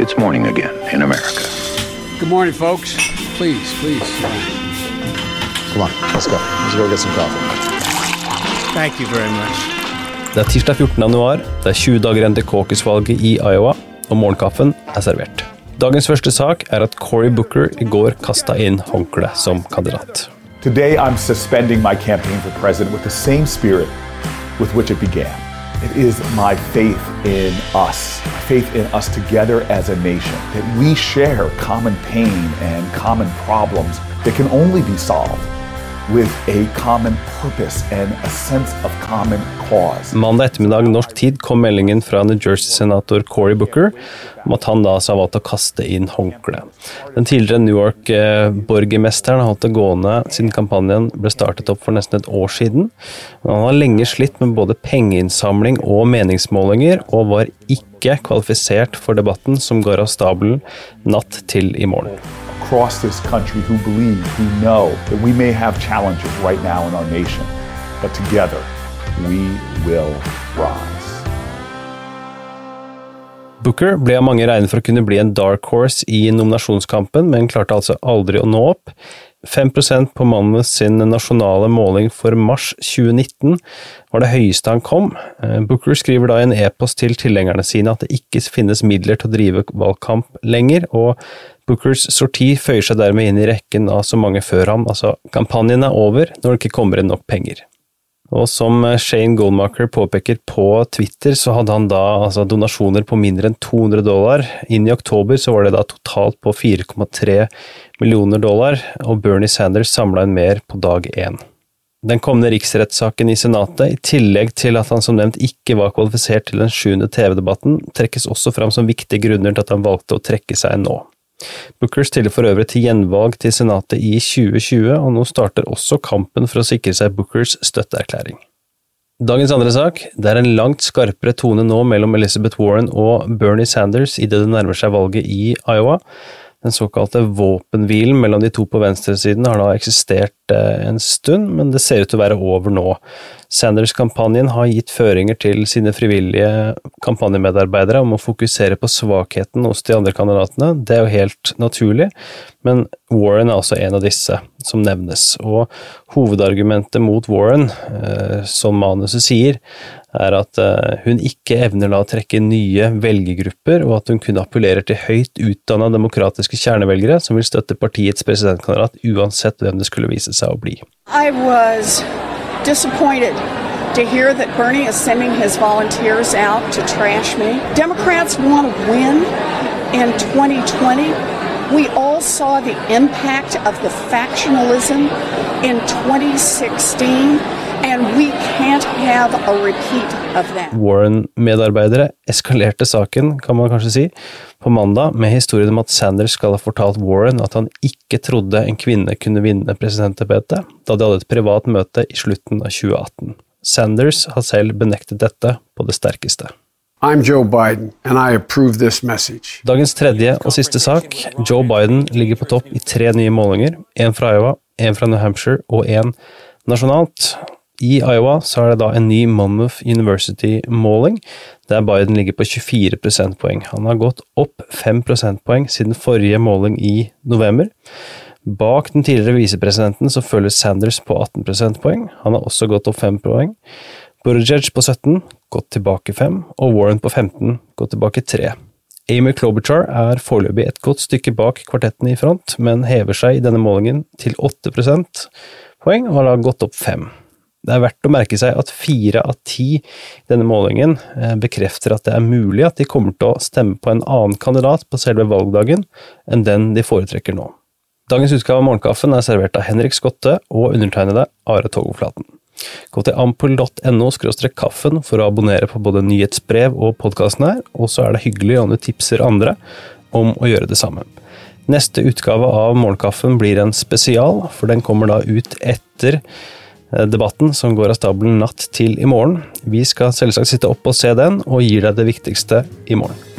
It's morning again in America. Good morning, folks. Please, please. Come on, let's go. Let's go get some coffee. Thank you very much. Det er tirsdag 14. januar, det er 20 dager igjen til caucus-valget i Iowa, og morgenkaffen er servert. Dagens første sak er at Cory Booker i går kasta inn håndkleet som kandidat. Today, I'm suspending my campaign for president with the same spirit with which it began. It is my faith in us, faith in us together as a nation, that we share common pain and common problems that can only be solved with a common purpose and a sense of common cause. Mandag ettermiddag norsk tid kom meldingen fra New Jersey-senator Cory Booker om at han da har valgt å kaste inn håndkleet. Den tidligere New York-borgermesteren har holdt det gående siden kampanjen ble startet opp for nesten et år siden. Han har lenge slitt med både pengeinnsamling og meningsmålinger, og var ikke kvalifisert for debatten som går av stabelen natt til i morgen. Across this country who believe, who know that we may have challenges right now in our nation, but together we will rise. Booker ble av mange regnet for å kunne bli en dark horse i nominasjonskampen, men klarte altså aldri å nå opp. 5% på mannens sin nasjonale måling for mars 2019 var det høyeste han kom. Eh, Booker skriver da i en e-post til tilhengerne sine at det ikke finnes midler til å drive valgkamp lenger, og Bookers sorti føyer seg dermed inn i rekken av så mange før ham, altså kampanjen er over når det ikke kommer inn nok penger. Og som Shane Goldmacher påpeker på Twitter, så hadde han da altså donasjoner på mindre enn 200 dollar. Inn i oktober så var det da totalt på 4,3 millioner dollar, og Bernie Sanders samla inn mer på dag én. Den kommende riksrettssaken i Senatet, i tillegg til at han som nevnt ikke var kvalifisert til den sjuende TV-debatten, trekkes også fram som viktige grunner til at han valgte å trekke seg nå. Booker stiller for øvrig til gjenvalg til Senatet i 2020, og nå starter også kampen for å sikre seg Bookers støtteerklæring. Dagens andre sak, det er en langt skarpere tone nå mellom Elizabeth Warren og Bernie Sanders idet det nærmer seg valget i Iowa. Den såkalte våpenhvilen mellom de to på venstresiden har da eksistert eh, en stund, men det ser ut til å være over nå. Sanders-kampanjen har gitt føringer til sine frivillige kampanjemedarbeidere om å fokusere på svakheten hos de andre kandidatene. Det er jo helt naturlig, men Warren er altså en av disse som nevnes. Og hovedargumentet mot Warren, eh, som manuset sier, er at eh, hun ikke evner å trekke nye velgergrupper, og at hun kun appellerer til høyt utdanna demokratiske kjernevelgere som vil støtte partiets presidentkandidat uansett hvem det skulle vise seg å bli. To hear that Bernie is sending his volunteers out to trash me. Democrats want to win in 2020. We all saw the impact of the factionalism in 2016. And we can't have a repeat of that. Warren-medarbeidere eskalerte saken, kan man kanskje si, på mandag med historien om at Sanders skal ha fortalt Warren at han ikke trodde en kvinne kunne vinne presidentembetet, da de hadde et privat møte i slutten av 2018. Sanders har selv benektet dette på det sterkeste. I'm Joe Biden, and I approve this message. Dagens tredje og siste sak. Joe Biden ligger på topp i tre nye målinger. Én fra Iowa, én fra New Hampshire og én nasjonalt. I Iowa så er det da en ny Monmouth University-måling, der Biden ligger på 24 prosentpoeng. Han har gått opp 5 prosentpoeng siden forrige måling i november. Bak den tidligere visepresidenten så følger Sanders på 18 prosentpoeng. Han har også gått opp 5 poeng. Buttigieg på 17, gått tilbake 5, og Warren på 15, gått tilbake 3. Amy Klobuchar er foreløpig et godt stykke bak kvartetten i front, men hever seg i denne målingen til 8 prosentpoeng og har da gått opp 5. Det er verdt å merke seg at fire av ti i denne målingen eh, bekrefter at det er mulig at de kommer til å stemme på en annen kandidat på selve valgdagen enn den de foretrekker nå. Dagens utgave av Morgenkaffen er servert av Henrik Skotte og undertegnede Are Togoflaten. Gå til ampul.no kaffen for å abonnere på både nyhetsbrev og podkasten her, og så er det hyggelig om du tipser andre om å gjøre det samme. Neste utgave av Morgenkaffen blir en spesial, for den kommer da ut etter debatten som går av stabelen natt til i morgen. Vi skal selvsagt sitte opp og se den, og gir deg det viktigste i morgen.